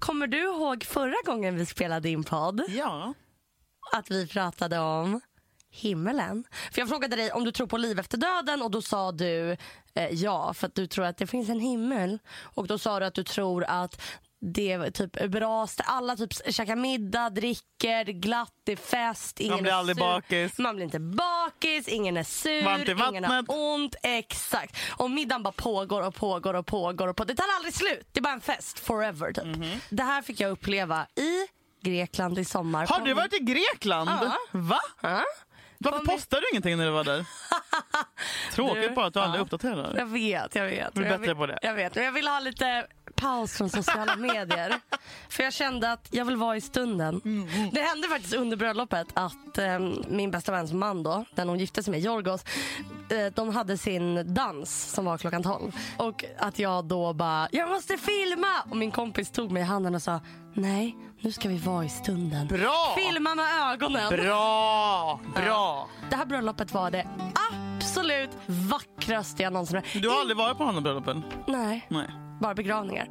Kommer du ihåg förra gången vi spelade in podd? Ja. Att vi pratade om himmelen. För Jag frågade dig om du tror på liv efter döden och då sa du eh, ja, för att du tror att det finns en himmel. Och då sa du att du tror att det är typ bra, alla typ käkar middag, dricker, glatt, det är fest. Ingen Man blir är aldrig sur. bakis. Man blir inte bakis, ingen är sur, ingen har ont. Exakt. Och middagen bara pågår och pågår och pågår. Och på. Det tar aldrig slut. Det är bara en fest forever. Typ. Mhm. Det här fick jag uppleva i Grekland i sommar. Har du varit i Grekland? Ja. Va? Ja. Varför postade du ingenting när du var där? Tråkigt Du, bara att du aldrig ja. uppdaterar. Jag vet, jag vet. Bättre vill- på det. Jag vet, men jag vill ha lite paus från sociala medier. För jag kände att jag vill vara i stunden. Mm, Det hände faktiskt under bröllopet att eh, min bästa väns man då, den hon gifte sig med, Jorgos, eh, de hade sin dans som var klockan 12. Och att jag då bara, jag måste filma! Och min kompis tog mig i handen och sa, nej, nu ska vi vara i stunden. Bra! Filma med ögonen. Bra! Bra! Det här bröllopet var det absolut vackraste jag någonsin Du har aldrig varit på andra bröllopen? Nej, Nej bara begravningar.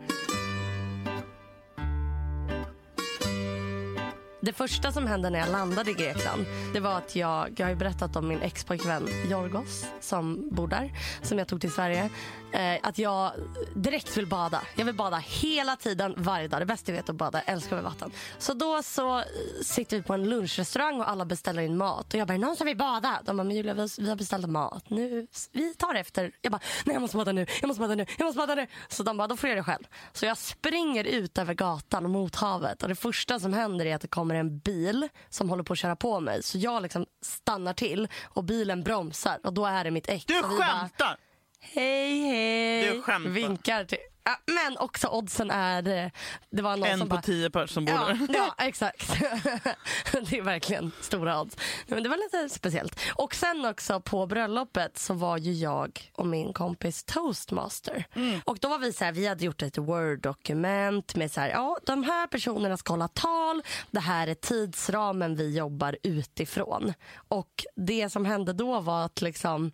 Det första som hände när jag landade i Grekland det var att jag, jag har ju berättat om min expojkvän Jorgos som bor där, som jag tog till Sverige. Eh, att jag direkt vill bada. Jag vill bada hela tiden, varje dag. Det bästa jag vet är att bada. Jag älskar över vatten. Så då så sitter vi på en lunchrestaurang och alla beställer in mat. Och jag bara, någon som vill bada? De bara, men Julia vi har- vi har beställt mat. Nu, vi tar efter. Jag bara, nej jag måste bada nu, jag måste bada nu, jag måste bada nu. Så de bara, då får jag göra det själv. Så jag springer ut över gatan mot havet. Och det första som händer är att det kommer en bil som håller på att köra på mig. Så jag liksom stannar till och bilen bromsar. Och då är det mitt ex. Du skämtar! Hej, hej. Du skämtar. Vinkar till... Ja, men också oddsen är... eh, Det var någon En som på bara... tio pers som bor Ja, där. ja, exakt. det är verkligen stora odds. Men det var lite speciellt. Och sen också på bröllopet så var ju jag och min kompis toastmaster. Mm. Och då var vi så här, vi hade gjort ett word-dokument med så här, ja de här personerna ska hålla tal. Det här är tidsramen vi jobbar utifrån. Och det som hände då var att liksom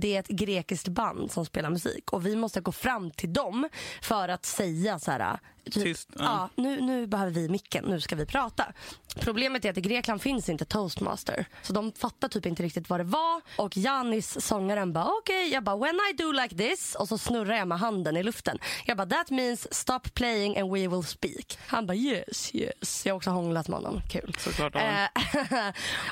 det är ett grekiskt band som spelar musik och vi måste gå fram till dem för att säga så här... Typ, Tyst, ja. ja, nu, nu behöver vi micken, nu ska vi prata. Problemet är att i Grekland finns inte toastmaster. Så de fattar typ inte riktigt vad det var. Och Janis, sångaren, bara okej. Jag bara when I do like this. Och så snurrar jag med handen i luften. Jag bara that means stop playing and we will speak. Han bara yes, yes. Jag har också hånglat med honom. Kul. Såklart. Eh,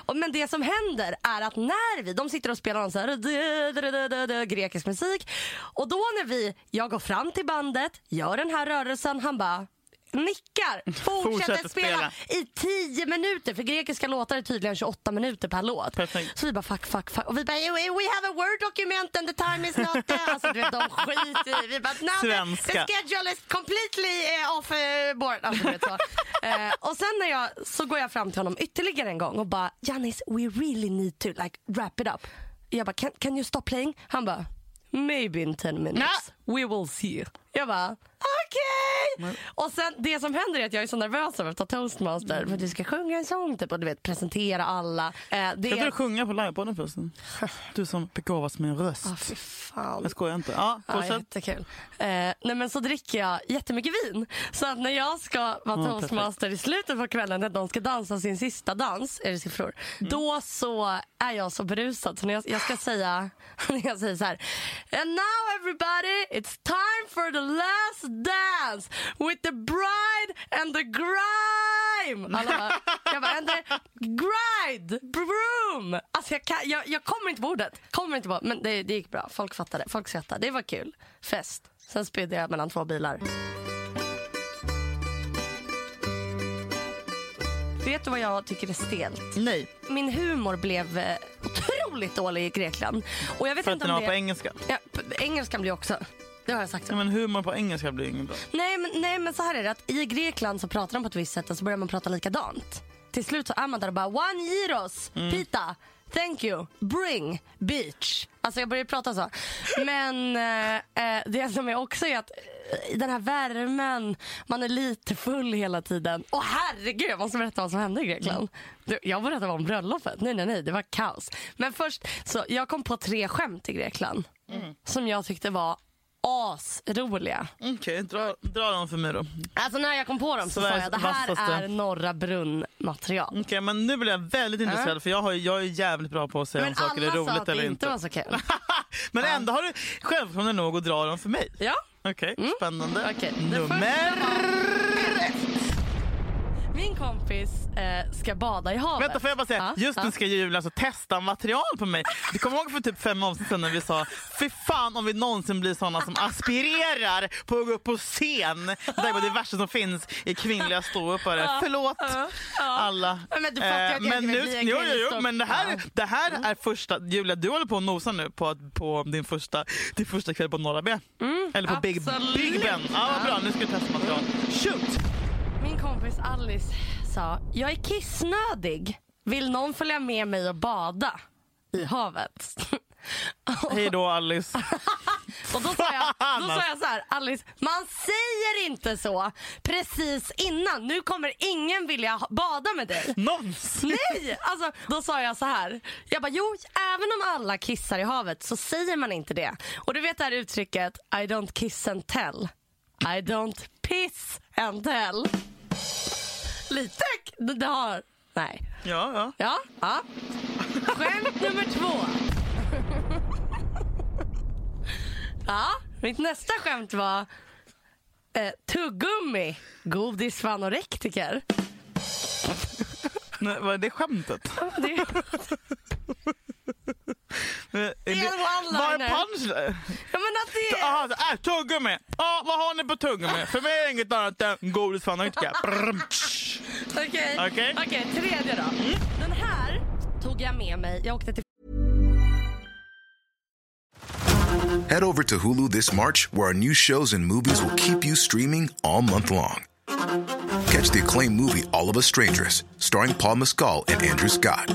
men det som händer är att när vi, de sitter och spelar någon så här, grekisk musik. Och då när vi, jag går fram till bandet, gör den här rörelsen, han bara nickar, fortsätter, Fortsätter spela. spela. i 10 minuter. För grekiska låtar är tydligen 28 minuter per låt. Perfekt. Så vi bara fuck, fuck, fuck. Och vi bara we have a word document and the time is not there. Alltså du vet, de skiter i. Vi bara no, the, schedule is completely eh, off uh, board. Alltså, du vet, så. Eh, och sen när jag, så går jag fram till honom ytterligare en gång och bara Janis, we really need to like wrap it up. Jag bara can, can you stop playing? Han bara maybe in 10 minutes. We will see. Jag bara okej. Och sen det som händer är att jag är så nervös över att ta toastmaster för att vi ska sjunga en sång typ och du vet presentera alla. Eh, det Kan är... du sjunga på livepodden förresten? Du som begåvas med en röst. Ah, fy fan. Jag skojar inte. Ja, jättekul. Eh, nej men så dricker jag jättemycket vin. Så att när jag ska vara toastmaster i slutet på kvällen när de ska dansa sin sista dans, är det siffror, Mm. då så är jag så berusad. Så när jag, jag ska säga, när jag säger så här. And now everybody, it's time for the last dance with the bride and the grime. Alla bara, jag bara, and the gride, broom. Alltså jag, kan, jag, jag kommer inte på ordet. Kommer inte på, men det, det gick bra. Folk fattade, folk skrattade. Det var kul. Fest. Sen spydde jag mellan två bilar. Vet du vad jag tycker är stelt? Nej, Min humor blev eh, otroligt dålig i Grekland. Och jag vet för att inte den om var det... på engelska. Ja, engelskan blir också. Det har jag sagt. Ja, men humor på engelska blir inget bra. Nej, men, nej, men så här är det. Att I Grekland så pratar de på ett visst sätt och så börjar man prata likadant. Till slut så är man där och bara one gyros, pita, thank you, bring, beach. Alltså jag börjar prata så. Men eh, eh, det som är också är att eh, i den här värmen, man är lite full hela tiden. Åh herregud, jag måste berätta vad som hände i Grekland. Du, Jag berättar om bröllopet. Nej, nej, nej, det var kaos. Men först, så jag kom på tre skämt i Grekland som jag tyckte var asroliga. Okej, dra, dra dem för mig då. Alltså när jag kom på dem så sa Sveriges jag det här vassaste. är Norra Brunn-material. Okej, men nu blir jag väldigt intresserad för jag, har, jag är jävligt bra på att säga Men om saker är alla sa roligt att det eller inte inte. var så kul. men ändå har du självförtroende nog att dra dem för mig. Ja, Okej, spännande. Mm. Det Nummer... kompis eh, ska bada i havet. Vänta, får jag bara säga. Ja, Just nu ja. ska Julia alltså testa material på mig. Du kommer ihåg för typ fem avsnitt sedan när vi sa fy fan om vi någonsin blir såna som aspirerar på att gå upp på scen. Det var det värsta som finns i kvinnliga ståuppare. Förlåt ja, ja. alla. Men du fattar ju att jag vill nu, bli en jo, jo, jo, killståupp- men det här, Ja. Mm. det här är första, Julia du håller på att nosa nu på, på din, första, din första kväll på Norra B. Eller på Big, Mm. Big Ben. Ja, vad bra, nu ska vi testa material. Shoot! Min kompis Alice sa, jag är kissnödig. Vill någon följa med mig och bada i havet? Hej då Alice. Och då sa jag, då sa jag så här, Alice, man säger inte så precis innan. Nu kommer ingen vilja bada med dig. Någonsin. Nej! Alltså, då sa jag så här. Jag bara, jo, även om alla kissar i havet så säger man inte det. Och du vet det här uttrycket, I don't kiss and tell. I don't piss and tell. Lite, det, har, nej. Ja, ja. Ja, ja. Skämt nummer två. Ja, mitt nästa skämt var eh, tuggummi, godis för anorektiker. Nej, vad är det skämtet? Det, Är är en Vad är one-liner. punchline? ja, men att det är... Jaha, äh, tuggummi. Ja, vad har ni på tuggummi? För mig är det inget annat än godis för analytiker. Okej, Okej. Okej, tredje då. Den här tog jag med mig. Jag åkte till Head over to Hulu this March, where our new shows and movies will keep you streaming all month long. Catch the acclaimed movie All of Us Strangers, starring Paul Mescal and Andrew Scott.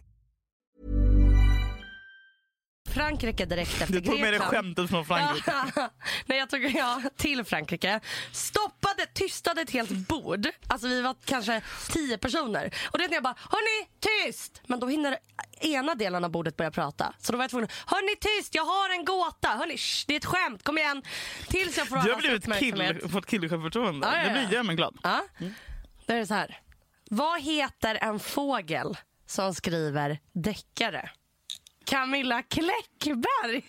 Frankrike direkt efter Du tog med dig Grekland. skämtet från Frankrike. Nej, jag tog ja, till Frankrike. Stoppade, tystade ett helt bord. Alltså vi var kanske tio personer. Och det är när jag bara, hörni tyst! Men då hinner ena delen av bordet börja prata. Så då var jag tvungen, hörni tyst, jag har en gåta. Hörni, shh, det är ett skämt, kom igen. Tills jag får Du har blivit kill, fått killsjälvförtroende. Ja, ja, Det blir gör mig glad. Ja. Då är det så här. Vad heter en fågel som skriver deckare? Camilla Kläckberg.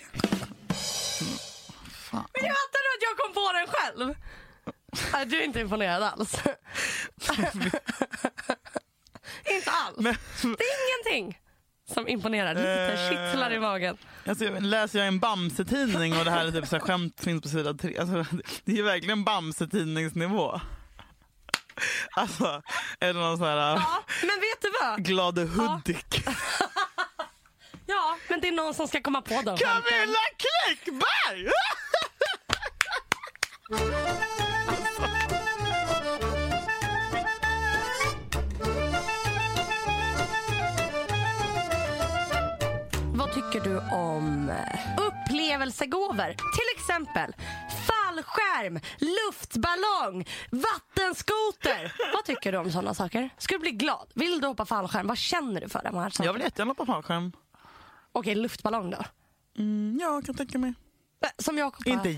Men jag fattar att jag kom på den själv. Nej, du är inte imponerad alls. inte alls. Men, Det är ingenting som imponerar. Lite Eh. kittlar i magen. alltså, läser jag en Bamse-tidning och det här är typ så här, skämt finns på sida tre. Alltså, det är verkligen Bamse-tidningsnivå. Alltså, är det någon sån här Ja, men vet du vad? glade Hudik? Ja, men det är någon som ska komma på de skämten. Camilla Kläckberg! Vad tycker du om eh, upplevelsegåvor? Till exempel fallskärm, luftballong, vattenskoter. Vad tycker du om sådana saker? Ska du bli glad? Vill du hoppa fallskärm? Vad känner du för de här sakerna? Jag vill jättegärna hoppa fallskärm. Okej, luftballong då? Mm, ja, jag kan tänka mig. Som Jakob bara, Inte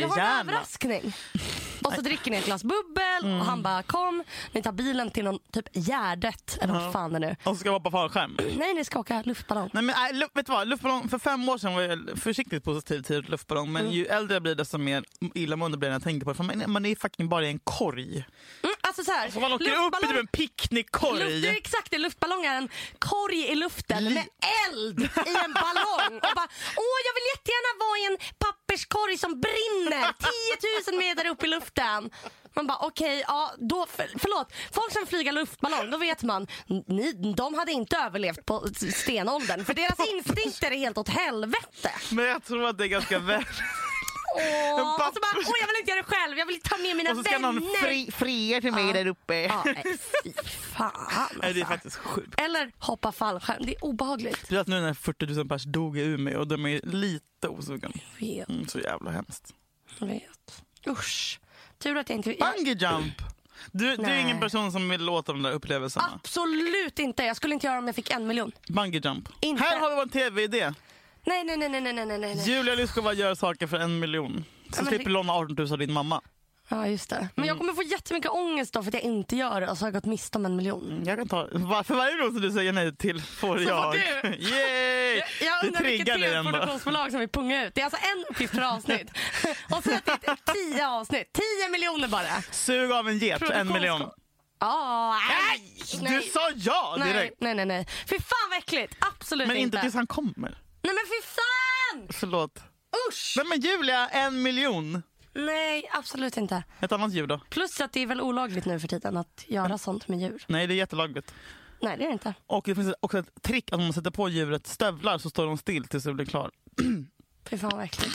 Jag har en överraskning. Och så dricker ni ett glas bubbel Mm. och han bara kom, ni tar bilen till någon typ Gärdet eller vad fan det är nu. Och så ska jag hoppa fallskärm. Nej, ni ska åka luftballong. Nej, men, äh, lu- vet du vad? Luftballong, för fem år sedan var jag försiktigt positiv till luftballong men ju äldre jag blir desto mer illamående blir jag när jag tänker på det. För man, man är fucking bara i en korg. Alltså så här, Så man åker upp i typ en picknickkorg. Luft, det är exakt det, luftballong är en korg i luften med eld i en ballong. Och bara, Åh, jag vill jättegärna vara i en papperskorg som brinner 10 000 meter upp i luften. Man bara okej, ja, då, för, förlåt. Folk som flyger luftballong, då vet man, ni, de hade inte överlevt på stenåldern för deras instinkter är helt åt helvete. Men jag tror att det är ganska väl... Åh, pappa- och så bara, åh jag vill inte göra det själv, jag vill ta med mina Och så ska vänner. någon fri, fria till mig Ja. där uppe. Ja, nej, fy fan Nej, det är alltså. faktiskt sjukt. Eller hoppa fallskärm, det är obehagligt. Speciellt nu när 40 000 pers dog i Umeå och de är lite osugen. Jag vet, Mm, så jävla hemskt. jag vet. Usch. Tur att jag inte... Bungee jump! Du, du är ingen person som vill låta de där upplevelserna. absolut inte. Jag skulle inte göra det om jag fick en miljon. Bungee jump. Inte. Här har vi en tv-idé. Nej, nej, nej, nej, nej, nej, nej, nej. Julia Lyskova gör saker för en miljon. Så men slipper låna 18 000 av din mamma. Ja, just det. Men Mm. jag kommer få jättemycket ångest då för att jag inte gör det och så har jag gått miste om en miljon. Jag kan ta, för varje gång som du säger nej till får Så jag. får du. Yay! Jag det undrar vilket tv-produktionsbolag som vill punga ut. Det är alltså en uppgift per avsnitt. och så är det tio avsnitt. Tio miljoner bara. Sug av en get en miljon. Produktionskostnad. Ja, nej. Du sa ja nej, direkt. nej, nej, nej. Fy fan vad äckligt. Absolut Men inte inte. tills han kommer. Nej men fy fan! Förlåt. Usch! Nej men Julia, en miljon. Nej, absolut inte. Ett annat djur då? Plus att det är väl olagligt nu för tiden att göra sånt med djur. Nej, det är jättelagligt. Nej, det är det inte. Och det finns också ett trick att om man sätter på djuret stövlar så står de still tills det blir klar. Fy fan vad äckligt.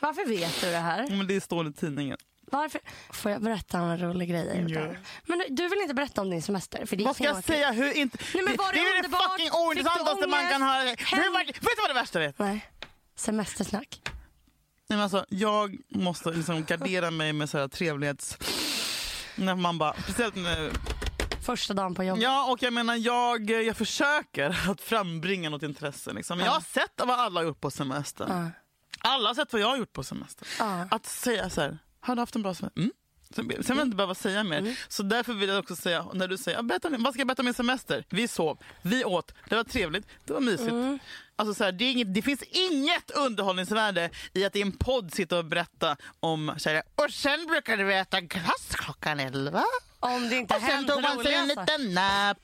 Varför vet du det här? Men det står i tidningen. Varför? Får jag berätta en rolig grej? Men du vill inte berätta om din semester? För det Vad ska jag säga? Hur inte... Nej, men var det det är det fucking ointressanteste man kan ha. Hem- Hur var... Vet du vad det värsta är? Nej. Semestersnack. Nej, men alltså, jag måste liksom gardera mig med så här trevlighets... När man bara, speciellt när, Första dagen på jobbet. Ja, och jag menar jag, jag försöker att frambringa något intresse. Liksom. Jag har sett vad alla har gjort på semester. Ja. Alla har sett vad jag har gjort på semester. Ja. Att säga så här, har du haft en bra semester? Mm. Sen sen vill jag inte behöva säga mer. Mm. Så därför vill jag också säga, när du säger, "Ja, berätta, vad ska jag berätta om min semester? Vi sov, vi åt, det var trevligt, det var mysigt. Mm. Alltså så här, det, inget, det finns inget underhållningsvärde i att i en podd sitta och berätta om, så här, och sen brukade vi äta glass klockan elva. Om det inte Och sen tog man sig en liten nap.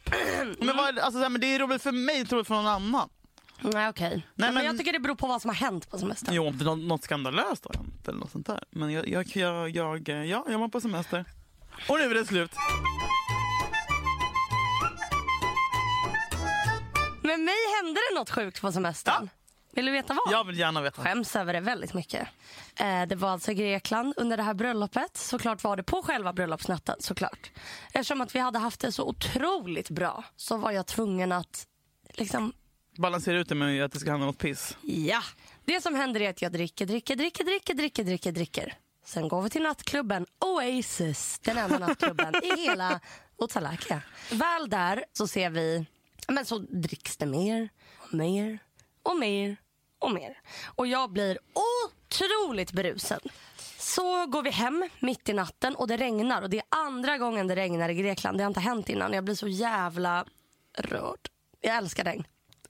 Men vad, alltså, så här, men det är roligt för mig, inte roligt för någon annan. Nej okej. men... men- jag tycker det beror på vad som har hänt på semestern. Jo, om det något, skandalöst har hänt eller något sånt där. Men jag, jag, jag, jag, ja, jag var på semester. Och nu är det slut. Med mig hände det något sjukt på semestern. Vill du veta vad? Jag vill gärna veta. skäms över det väldigt mycket. Eh, det var alltså i Grekland under det här bröllopet. Såklart var det på själva bröllopsnatten såklart. Eftersom att vi hade haft det så otroligt bra så var jag tvungen att liksom, Balansera ut det med att det ska handla om något piss. ja. Det som händer är att jag dricker, dricker, dricker, dricker, dricker, dricker, dricker. Sen går vi till nattklubben Oasis, den enda nattklubben i hela Otsalaka. Väl där så ser vi, men så dricks det mer och mer och mer och mer. Och jag blir otroligt berusad. Så går vi hem mitt i natten och det regnar och det är andra gången det regnar i Grekland. Det har inte hänt innan. Jag blir så jävla rörd. Jag älskar regn.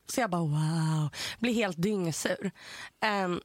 Så jag bara wow, blir helt dyngsur. Um,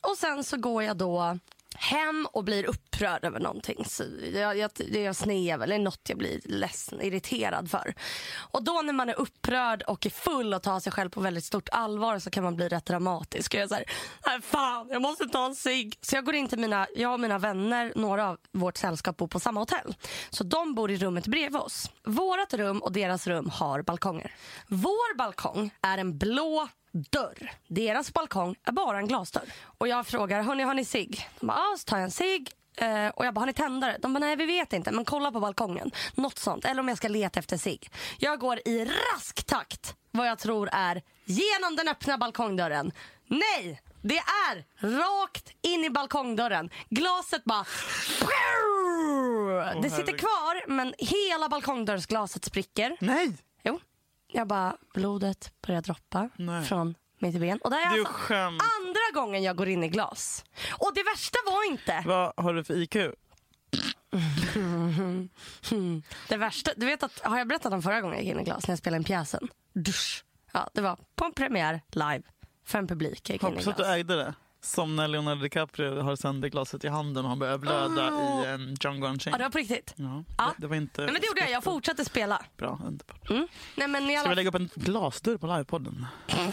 och sen så går jag då hem och blir upprörd över någonting. Så jag, jag, jag är snev eller något jag blir ledsen, irriterad för. Och då när man är upprörd och är full och tar sig själv på väldigt stort allvar så kan man bli rätt dramatisk. Och jag säger, nej fan jag måste ta en cigg. Så jag går in till mina, jag och mina vänner, några av vårt sällskap bor på samma hotell. Så de bor i rummet bredvid oss. Vårat rum och deras rum har balkonger. Vår balkong är en blå dörr. Deras balkong är bara en glasdörr. Och jag frågar, hörni har ni cigg? De bara, ja så tar jag en cigg. Eh, och jag bara, har ni tändare? De bara, nej vi vet inte men kolla på balkongen. Något sånt. Eller om jag ska leta efter cigg. Jag går i rask takt vad jag tror är genom den öppna balkongdörren. Nej! Det är rakt in i balkongdörren. Glaset bara... det sitter kvar men hela balkongdörrsglaset spricker. Nej! Jag bara, blodet börjar droppa Nej. från mitt ben. Och det är Du alltså skämt. andra gången jag går in i glas. Och det värsta var inte... Vad har du för IQ? Det värsta, du vet att, har jag berättat om förra gången jag gick in i glas när jag spelade in pjäsen? Dusch. Ja, det var på en premiär live för en publik. Jag gick in i Hoppas att du glas. ägde det. Som när Leonardo DiCaprio har sönder glaset i handen och han börjar blöda i en Django Unchained. Ja, det var på riktigt. Ja, Ja. det, det var inte Nej, men det gjorde jag. Jag fortsatte spela. bra. Underbart. Mm. Nej, men i Ska alla... vi lägga upp en glasdörr på livepodden?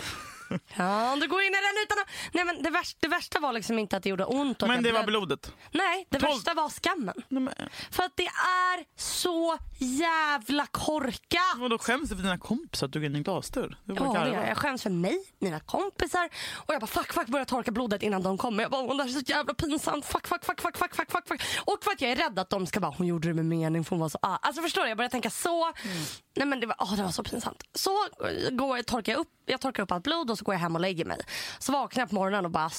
Ja, du går in i den utan att... Nej, men det, värsta, det värsta var liksom inte att det gjorde ont. och Men det var blodet. Nej, det Tolv- värsta var skammen. Nej, men, För att det är så jävla korkat. vadå, skäms du för dina kompisar att du i en glasdörr? Är Ja, det gör jag. Jag skäms för mig, mina kompisar. Och jag bara fuck, fuck, börjar torka blodet innan de kommer. Jag bara, åh, det här är så jävla pinsamt. Fuck, fuck, fuck, fuck, fuck, fuck, fuck, fuck. Och för att jag är rädd att de ska bara, hon gjorde det med mening för hon var så ah. Alltså förstår du? Jag börjar tänka så. Nej men det var, åh, det var så pinsamt. Så går jag, torkar jag upp, jag torkar upp allt blod och så går jag hem och lägger mig. Så vaknar jag på morgonen och bara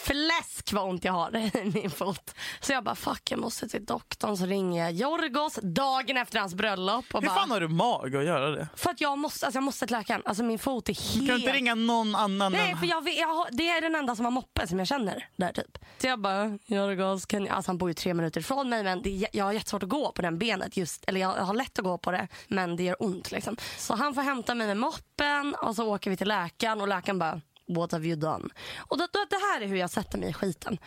satfläsk vad ont jag har i min fot. Så jag bara fuck jag måste till doktorn. Så ringer jag Jorgos dagen efter hans bröllop. Och Hur bara, fan har du mag att göra det? för att jag måste, alltså jag måste till läkaren. Alltså min fot är helt... Du kan inte ringa någon annan Nej, än... för jag, jag, det är den enda som har moppe som jag känner där typ. Så jag bara, Jorgos, kan jag... Alltså han bor ju tre minuter ifrån mig men det, jag har jättesvårt att gå på den benet just, eller jag har lätt att gå på det men det gör ont liksom. Så han får hämta mig med moppen och så åker vi till läkaren och läkaren bara, what have you done? Och då, då, det här är hur jag sätter mig i skiten.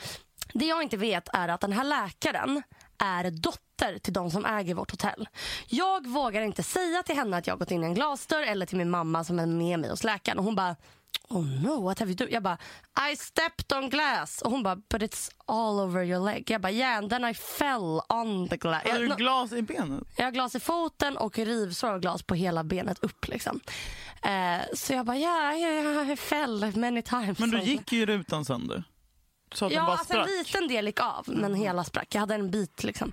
Det jag inte vet är att den här läkaren är dotter till de som äger vårt hotell. Jag vågar inte säga till henne att jag har gått in i en glasdörr eller till min mamma som är med mig hos läkaren. Och hon bara, oh no, what have you done? Jag bara, I stepped on glass. Och hon bara, but it's all over your leg. Jag bara, yeah, and then I fell on the glass. Har du no, glas i benet? jag har glas i foten och rivsår av glas på hela benet upp. Liksom. Eh, så jag bara, yeah, yeah, I fell many times. Men du Så- gick ju rutan sönder. Sa att den Ja, bara alltså en liten del gick av, men hela sprack. Jag hade en bit liksom.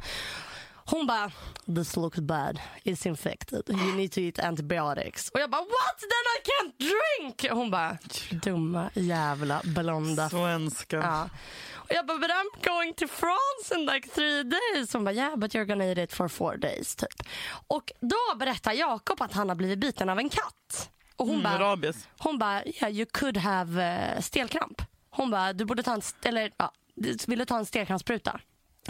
Hon bara, this looks bad, it's infected, you need to eat antibiotics. Och jag bara, what? Then I can't drink! Hon bara, dumma jävla blonda. Svenska. Ja. Och jag bara, but I'm going to France in like three days. Hon bara, yeah but you're gonna eat it for four days typ. Och då berättar Jakob att han har blivit biten av en katt. Och hon Mm, bara, hon bara, yeah, you could have eh, stelkramp. Hon bara, du borde ta en, st- eller ja, du- vill du ta en stelkrampsspruta?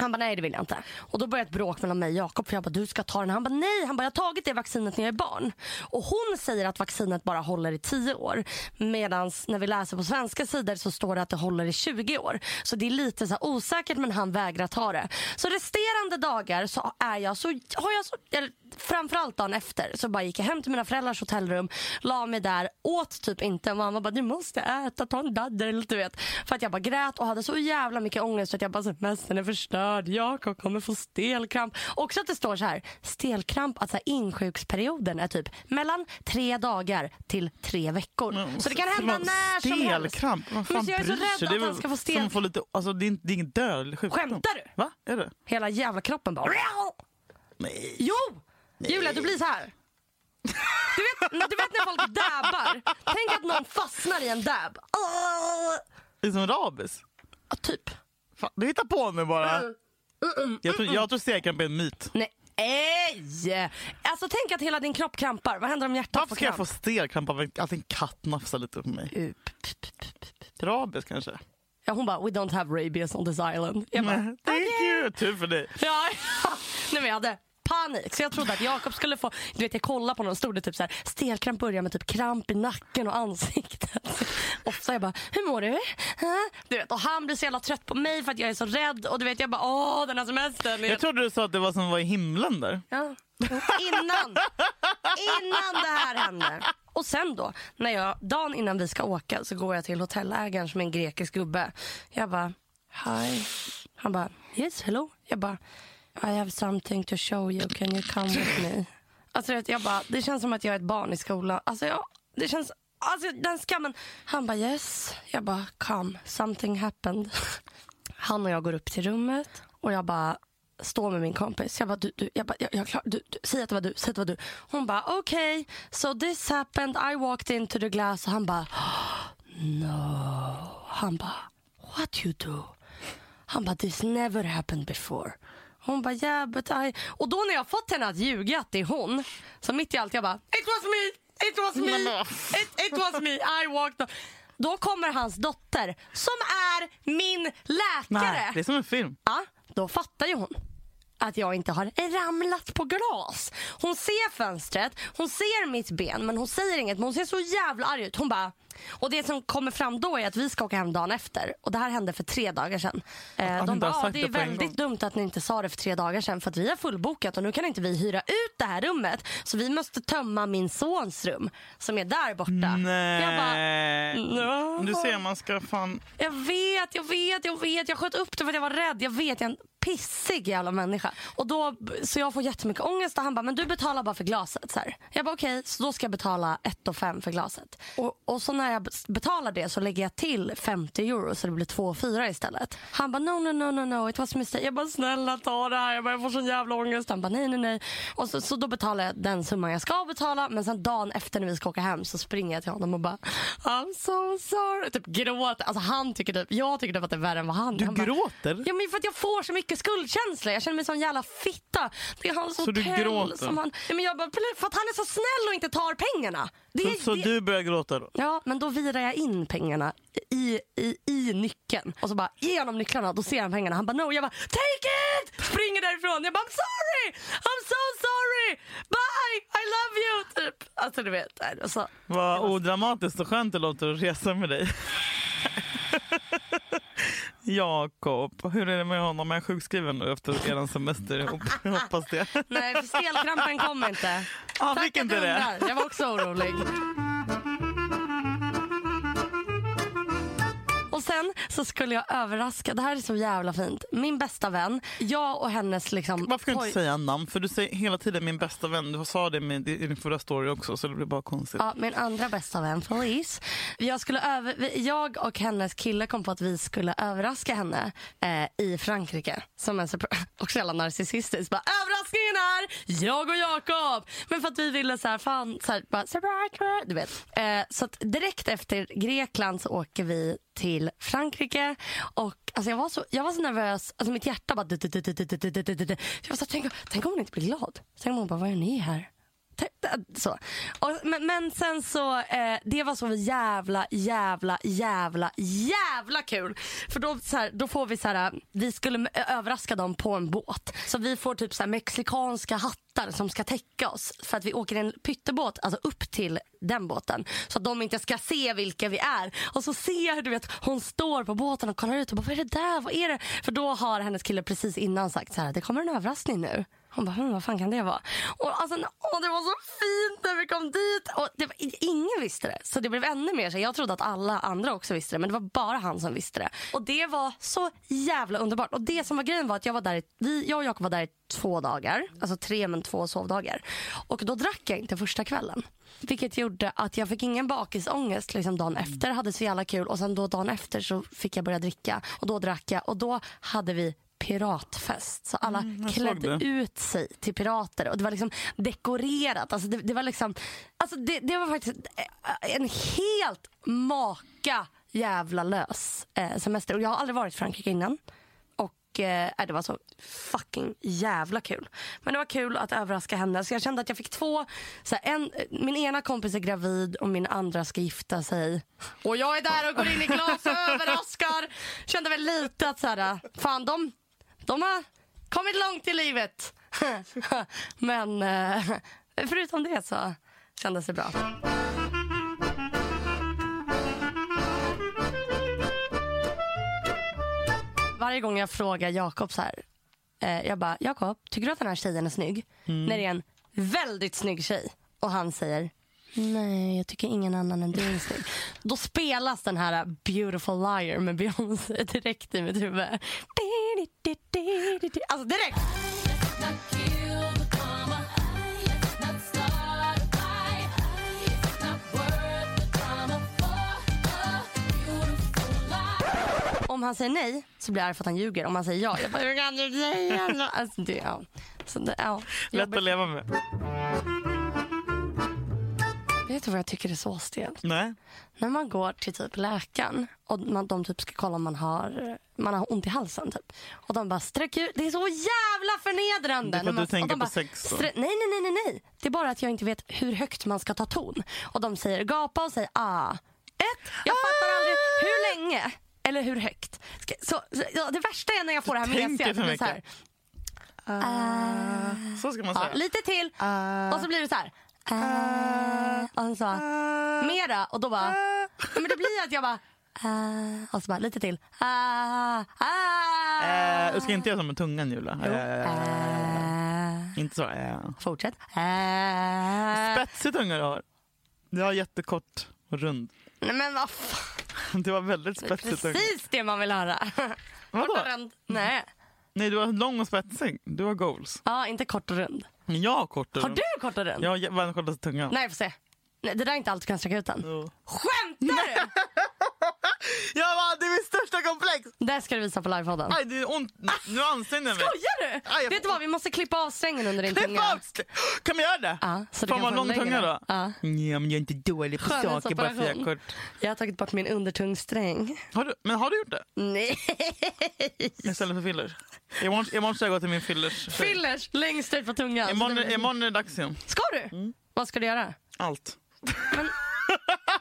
Han bara, nej det vill jag inte. Och då började ett bråk mellan mig och Jakob för jag bara, du ska ta den. Han bara, nej, han bara, jag har tagit det vaccinet när jag är barn. Och hon säger att vaccinet bara håller i 10 år. Medan när vi läser på svenska sidor så står det att det håller i 20 år. Så det är lite så här osäkert men han vägrar ta det. Så resterande dagar så är jag så, har jag så, eller framförallt dagen efter så bara gick jag hem till mina föräldrars hotellrum, la mig där, åt typ inte. Mamma bara, du måste äta, ta en daddel, du vet. För att jag bara grät och hade så jävla mycket ångest så att jag bara, semestern är förstörd, Jakob kommer få stelkramp. Också att det står så här, stelkramp, att så här, insjuksperioden är typ mellan tre dagar till tre veckor. så det kan hända när som helst. Stelkramp? Vad fan Men jag är så rädd att han ska få stel- att få lite, alltså, det, är, det är ingen dödlig sjukdom. Skämtar du? Va? Är det? Hela jävla kroppen bara... Nej. Jo! Julia, du blir så här. Du vet, du vet när folk dabbar? Tänk att någon fastnar i en dab. Åh! Det är som rabies. Ja, typ. Fan, du hittar på nu bara. Mm. Jag tror, jag tror stelkramp är en myt. Nej. Ej! Alltså tänk att hela din kropp krampar. Vad händer om hjärtat Varför får ska jag kramp? få stelkramp av att en katt nafsar lite på mig? Uh, Rabies kanske? Ja, hon bara, we don't have rabies on this island. Jag bara, Nej, Thank you! Tur för dig. Ja, ja. Nej, men jag hade panik. Så jag trodde att Jakob skulle få... Du vet, jag kollade på någon stod det typ så här, stelkramp börjar med typ kramp i nacken och ansiktet. Ofta jag bara, hur mår du? Hä? Du vet, och han blir så jävla trött på mig för att jag är så rädd. Och du vet, jag bara, åh den här semestern. Jag trodde du sa att det var som var i himlen där. Ja. Innan, innan det här hände. Och sen då, när jag, dagen innan vi ska åka så går jag till hotellägaren som är en grekisk gubbe. Jag bara, hi. Han bara, yes hello. Jag bara, i have something to show you, can you come with me? Alltså vet, jag bara, det känns som att jag är ett barn i skolan. Alltså jag, det känns, alltså den skammen. Han bara yes. Jag bara, come, something happened. Han och jag går upp till rummet och jag bara står med min kompis. Jag bara, du, du, jag bara, jag, jag, klar, du, du, säg att det var du, säg att det var du. Hon bara, okej, okay, so this happened, I walked into the glass. Och han bara, no. Han bara, what you do? Han bara, this never happened before. Hon bara, yeah but I... Och då när jag fått henne att ljuga att det är hon, så mitt i allt jag bara, it was me, it was me, it, it was me, I walked... on." Då kommer hans dotter som är min läkare. Nej, det är som en film. Ja, då fattar ju hon att jag inte har ramlat på glas. Hon ser fönstret, hon ser mitt ben men hon säger inget men hon ser så jävla arg ut. Hon bara Och det som kommer fram då är att vi ska åka hem dagen efter. Och det här hände för tre dagar sedan. Eh, de bara, "Ah, det är väldigt gång." dumt att ni inte sa det för tre dagar sedan för att vi har fullbokat och nu kan inte vi hyra ut det här rummet. Så vi måste tömma min sons rum som är där borta. Nej. Jag bara, "Nå." Du ser, man ska fan... Jag vet, jag vet, jag vet. Jag sköt upp det för att jag var rädd. Jag vet, jag pissig jävla människa. Och då, så jag får jättemycket ångest och han bara, men du betalar bara för glaset. Så här. Jag bara okej, så då ska jag betala 1 5 för glaset. Och, och så när jag betalar det så lägger jag till 50 euro så det blir 2 4 istället. Han bara no, no, no, no, no, it was a mistake. Jag bara snälla ta det här, jag, bara, jag får sån jävla ångest. Han bara nej, nej, nej. Och så, så då betalar jag den summan jag ska betala men sen dagen efter när vi ska åka hem så springer jag till honom och bara I'm so sorry. Typ gråter. Alltså han tycker typ, jag tycker typ att det är värre än vad han Du han bara, gråter? Ja men för att jag får så mycket skuldkänsla. Jag känner mig som en jävla fitta. Det är hans Så du hotell gråter? som han... Ja, men jag bara, för att han är så snäll och inte tar pengarna. Det, Så, så det... du börjar gråta då? Ja, men då virar jag in pengarna i, i, i nyckeln. Och så bara, ge honom nycklarna. Då ser han pengarna. Han bara no. Jag bara, take it! Springer därifrån. Jag bara, I'm sorry! I'm so sorry! Bye! I love you! Typ. Alltså du vet. Så. Vad odramatiskt och skönt det låter att resa med dig. Jakob, hur är det med honom? Är han sjukskriven nu efter er semester? Jag hoppas det. Nej, för stelkrampen kom inte. Han Tack fick inte det. undrar. Jag var också orolig. Sen så skulle jag överraska, det här är så jävla fint. Min bästa vän, jag och hennes liksom... Varför kan du inte säga namn? För du säger hela tiden min bästa vän. Du sa det med i din förra story också så det blir bara konstigt. Ja, min andra bästa vän Felice. Jag, skulle över, jag och hennes kille kom på att vi skulle överraska henne eh, i Frankrike. Som en också jävla narcissistiskt. Bara, Överraskningen är jag och Jakob! Men för att vi ville så här, fan, så här, bara, du vet. Eh, så direkt efter Grekland så åker vi till Frankrike. Och alltså jag, var så, jag var så nervös, alltså mitt hjärta bara... Jag var så, tänk, tänk om hon inte blir glad. Tänk om hon bara, vad är ni här? Så. Och, men, men sen så, eh, det var så jävla, jävla, jävla, jävla kul. För då, så här, då får vi så här, vi skulle överraska dem på en båt. Så vi får typ så här mexikanska hattar som ska täcka oss. För att vi åker en pyttebåt, alltså upp till den båten. Så att de inte ska se vilka vi är. Och så ser jag hur du vet, hon står på båten och kollar ut och bara, vad är det där? Vad är det? För då har hennes kille precis innan sagt så här, det kommer en överraskning nu. Hon bara, hm, vad fan kan det vara? Och alltså, åh, det var så fint när vi kom dit. Och det var, ingen visste det. Så det blev ännu mer så. Jag trodde att alla andra också visste det. Men det var bara han som visste det. Och det var så jävla underbart. Och det som var grejen var att jag var där i, vi, jag och Jakob var där i två dagar. Alltså tre men två sovdagar. Och då drack jag inte första kvällen. Vilket gjorde att jag fick ingen bakisångest liksom dagen efter. Hade så jävla kul. Och sen då dagen efter så fick jag börja dricka. Och då drack jag. Och då hade vi piratfest. Så alla Mm, klädde ut sig till pirater och det var liksom dekorerat. Alltså det, det var liksom, alltså det, det var faktiskt en helt maka jävla lös eh, semester. Och jag har aldrig varit i Frankrike innan. Och eh, det var så fucking jävla kul. Men det var kul att överraska henne. Så jag kände att jag fick två, så här, en, min ena kompis är gravid och min andra ska gifta sig. Och jag är där och går in i glas och överraskar. Kände väl lite att så här, fan de, de har kommit långt i livet. Men eh, förutom det så kändes det bra. Varje gång jag frågar Jakob så här. Eh, jag bara, Jakob, tycker du att den här tjejen är snygg? När det är en väldigt snygg tjej. Och han säger, nej jag tycker ingen annan än du är snygg. Då spelas den här Beautiful Liar med Beyoncé direkt i mitt huvud. Alltså direkt. Om han säger nej så blir jag arg för att han ljuger. Om han säger ja, jag bara, hur kan du säga så? Alltså, det, ja. Så det, ja. Lätt att leva med. Vet du vad jag tycker är så stelt? Nej. När man går till typ läkaren och man, de typ ska kolla om man har, man har ont i halsen. Typ. Och de bara sträck ut. Det är så jävla förnedrande. Det är för att du tänker på bara, sex då. "Strä- Nej, nej, nej, nej, nej. Det är bara att jag inte vet hur högt man ska ta ton. Och de säger gapa och säger ah. Ett, jag fattar aldrig hur länge eller hur högt. Ska, så, så, ja, det värsta är när jag får det här tänker mesiga. för Det blir så ska man ja, säga. lite till. Och så blir det så här. Äh. Och så bara, mera. Och då bara, men det blir att jag bara, äh. Och så bara, lite till. Äh. Eh, du ska inte göra så med tungan Julia. Eh, Äh. inte så. Eh. Fortsätt. Spetsig tunga du har. Du har jättekort och rund. Nej men vad fan. Du har väldigt spetsig tunga. Precis det man vill höra. Vadå? Kort och rund. Nej. Nej, du har lång och spetsig. Du har goals. Ja, inte kort och rund. Men jag har du kort och rund? Jag har världens kortaste tunga. Nej, får se. Nej, det där är inte allt du kan sträcka ut den. Jo. Skämtar du? Jag bara, det är mitt största komplex! Det ska du visa på livepodden. Aj, det är ont. Nu ansträngde jag mig. Skojar du? Aj, jag Vet du vad, vi måste klippa av strängen under din tunga. av! Kan vi göra det? Ja, så Får man lång tunga då? Ja. Nej, men jag är inte dålig på saker bara för jag kort. Jag har tagit bort min undertungsträng. Har du, men har du gjort det? Nej. Istället för fillers? Imorgon, imorgon ska jag gå till min fillers. Fillers längst ut på tungan. Imorgon, imorgon är det dags igen. Ska du? Vad ska du göra? Allt.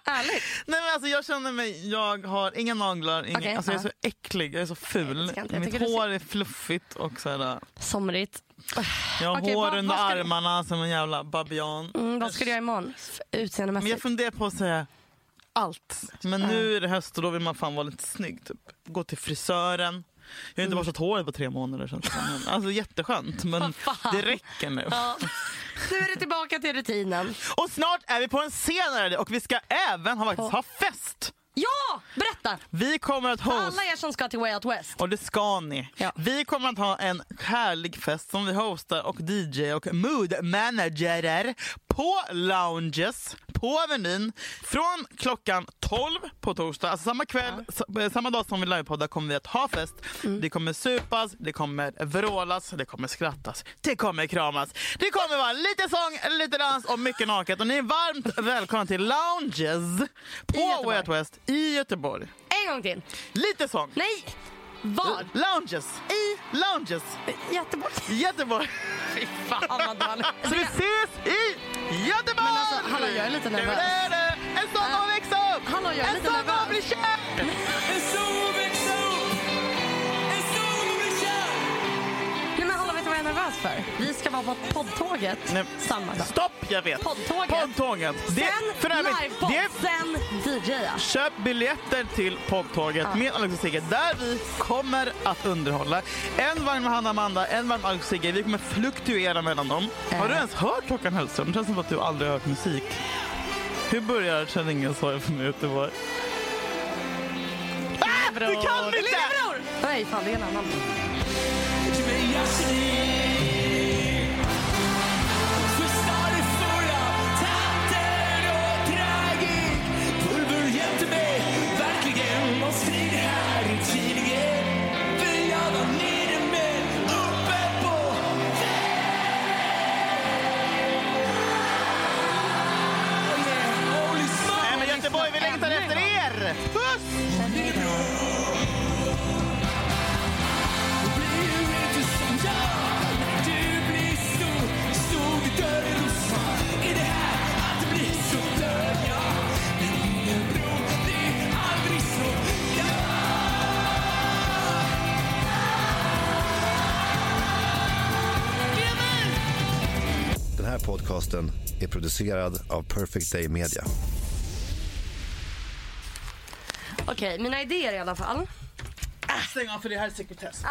Ärligt? Nej men alltså jag känner mig, jag har inga naglar, inga, Okej, alltså jag är så äcklig, jag är så ful. Jag Mitt hår är fluffigt och sådär. Somrigt. Jag har Okej, hår vad- under vad ska armarna som en jävla babian. Mm, vad ska du göra imorgon? F- Men jag Utseendemässigt? funderar på att säga allt. Men nu är det höst och då vill man fan vara lite snygg. Typ. Gå till frisören. Jag har inte borstat håret på tre månader Alltså jätteskönt men det räcker nu. Ja. Nu är det tillbaka till rutinen. Och snart är vi på en scen här, och vi ska även ha, faktiskt, ha fest. Ja, berätta! Vi kommer att host alla er som ska till Way Out West. Och det ska ni. Ja. Vi kommer att ha en härlig fest som vi hostar och DJ och mood managerer på lounges på Avenyn från klockan 12 på torsdag. Alltså samma kväll, sa- samma dag som vi livepoddar kommer vi att ha fest. Mm. Det kommer supas, det kommer vrålas, det kommer skrattas, det kommer kramas. Det kommer vara lite sång, lite dans och mycket naket. Och ni är varmt välkomna till lounges på. Way Out West i Göteborg. En gång till. Lite sång. Nej! Var? Lounges. I Lounges. Göteborg. Göteborg. Fy fan vad dåligt. Så vi ses i Göteborg! Men alltså, hallå, jag är lite nervös. En om att växa upp! Hallå, jag är en lite nervös. att bli kär! En sol växer upp, nervös för? Vi ska vara på poddtåget Nej. samma dag. Stopp, jag vet. Poddtåget. Poddtåget. Det, Sen för övrigt, livepodd, det, sen DJa. Köp biljetter till poddtåget med Alex och Sigge där vi kommer att underhålla. En vagn med Hanna Amanda, en vagn med Alex och Sigge. Vi kommer fluktuera mellan dem. Har du Eh. ens hört Håkan Hellström? Det känns som att du aldrig har hört musik. Hur börjar Känn ingen sorg för mig Göteborg? Ah, du kan inte! Lillebror! Nej, fan det är en annan. Producerad av Perfect Day Media. Okej, mina idéer i alla fall. Stäng av för det här är sekretess.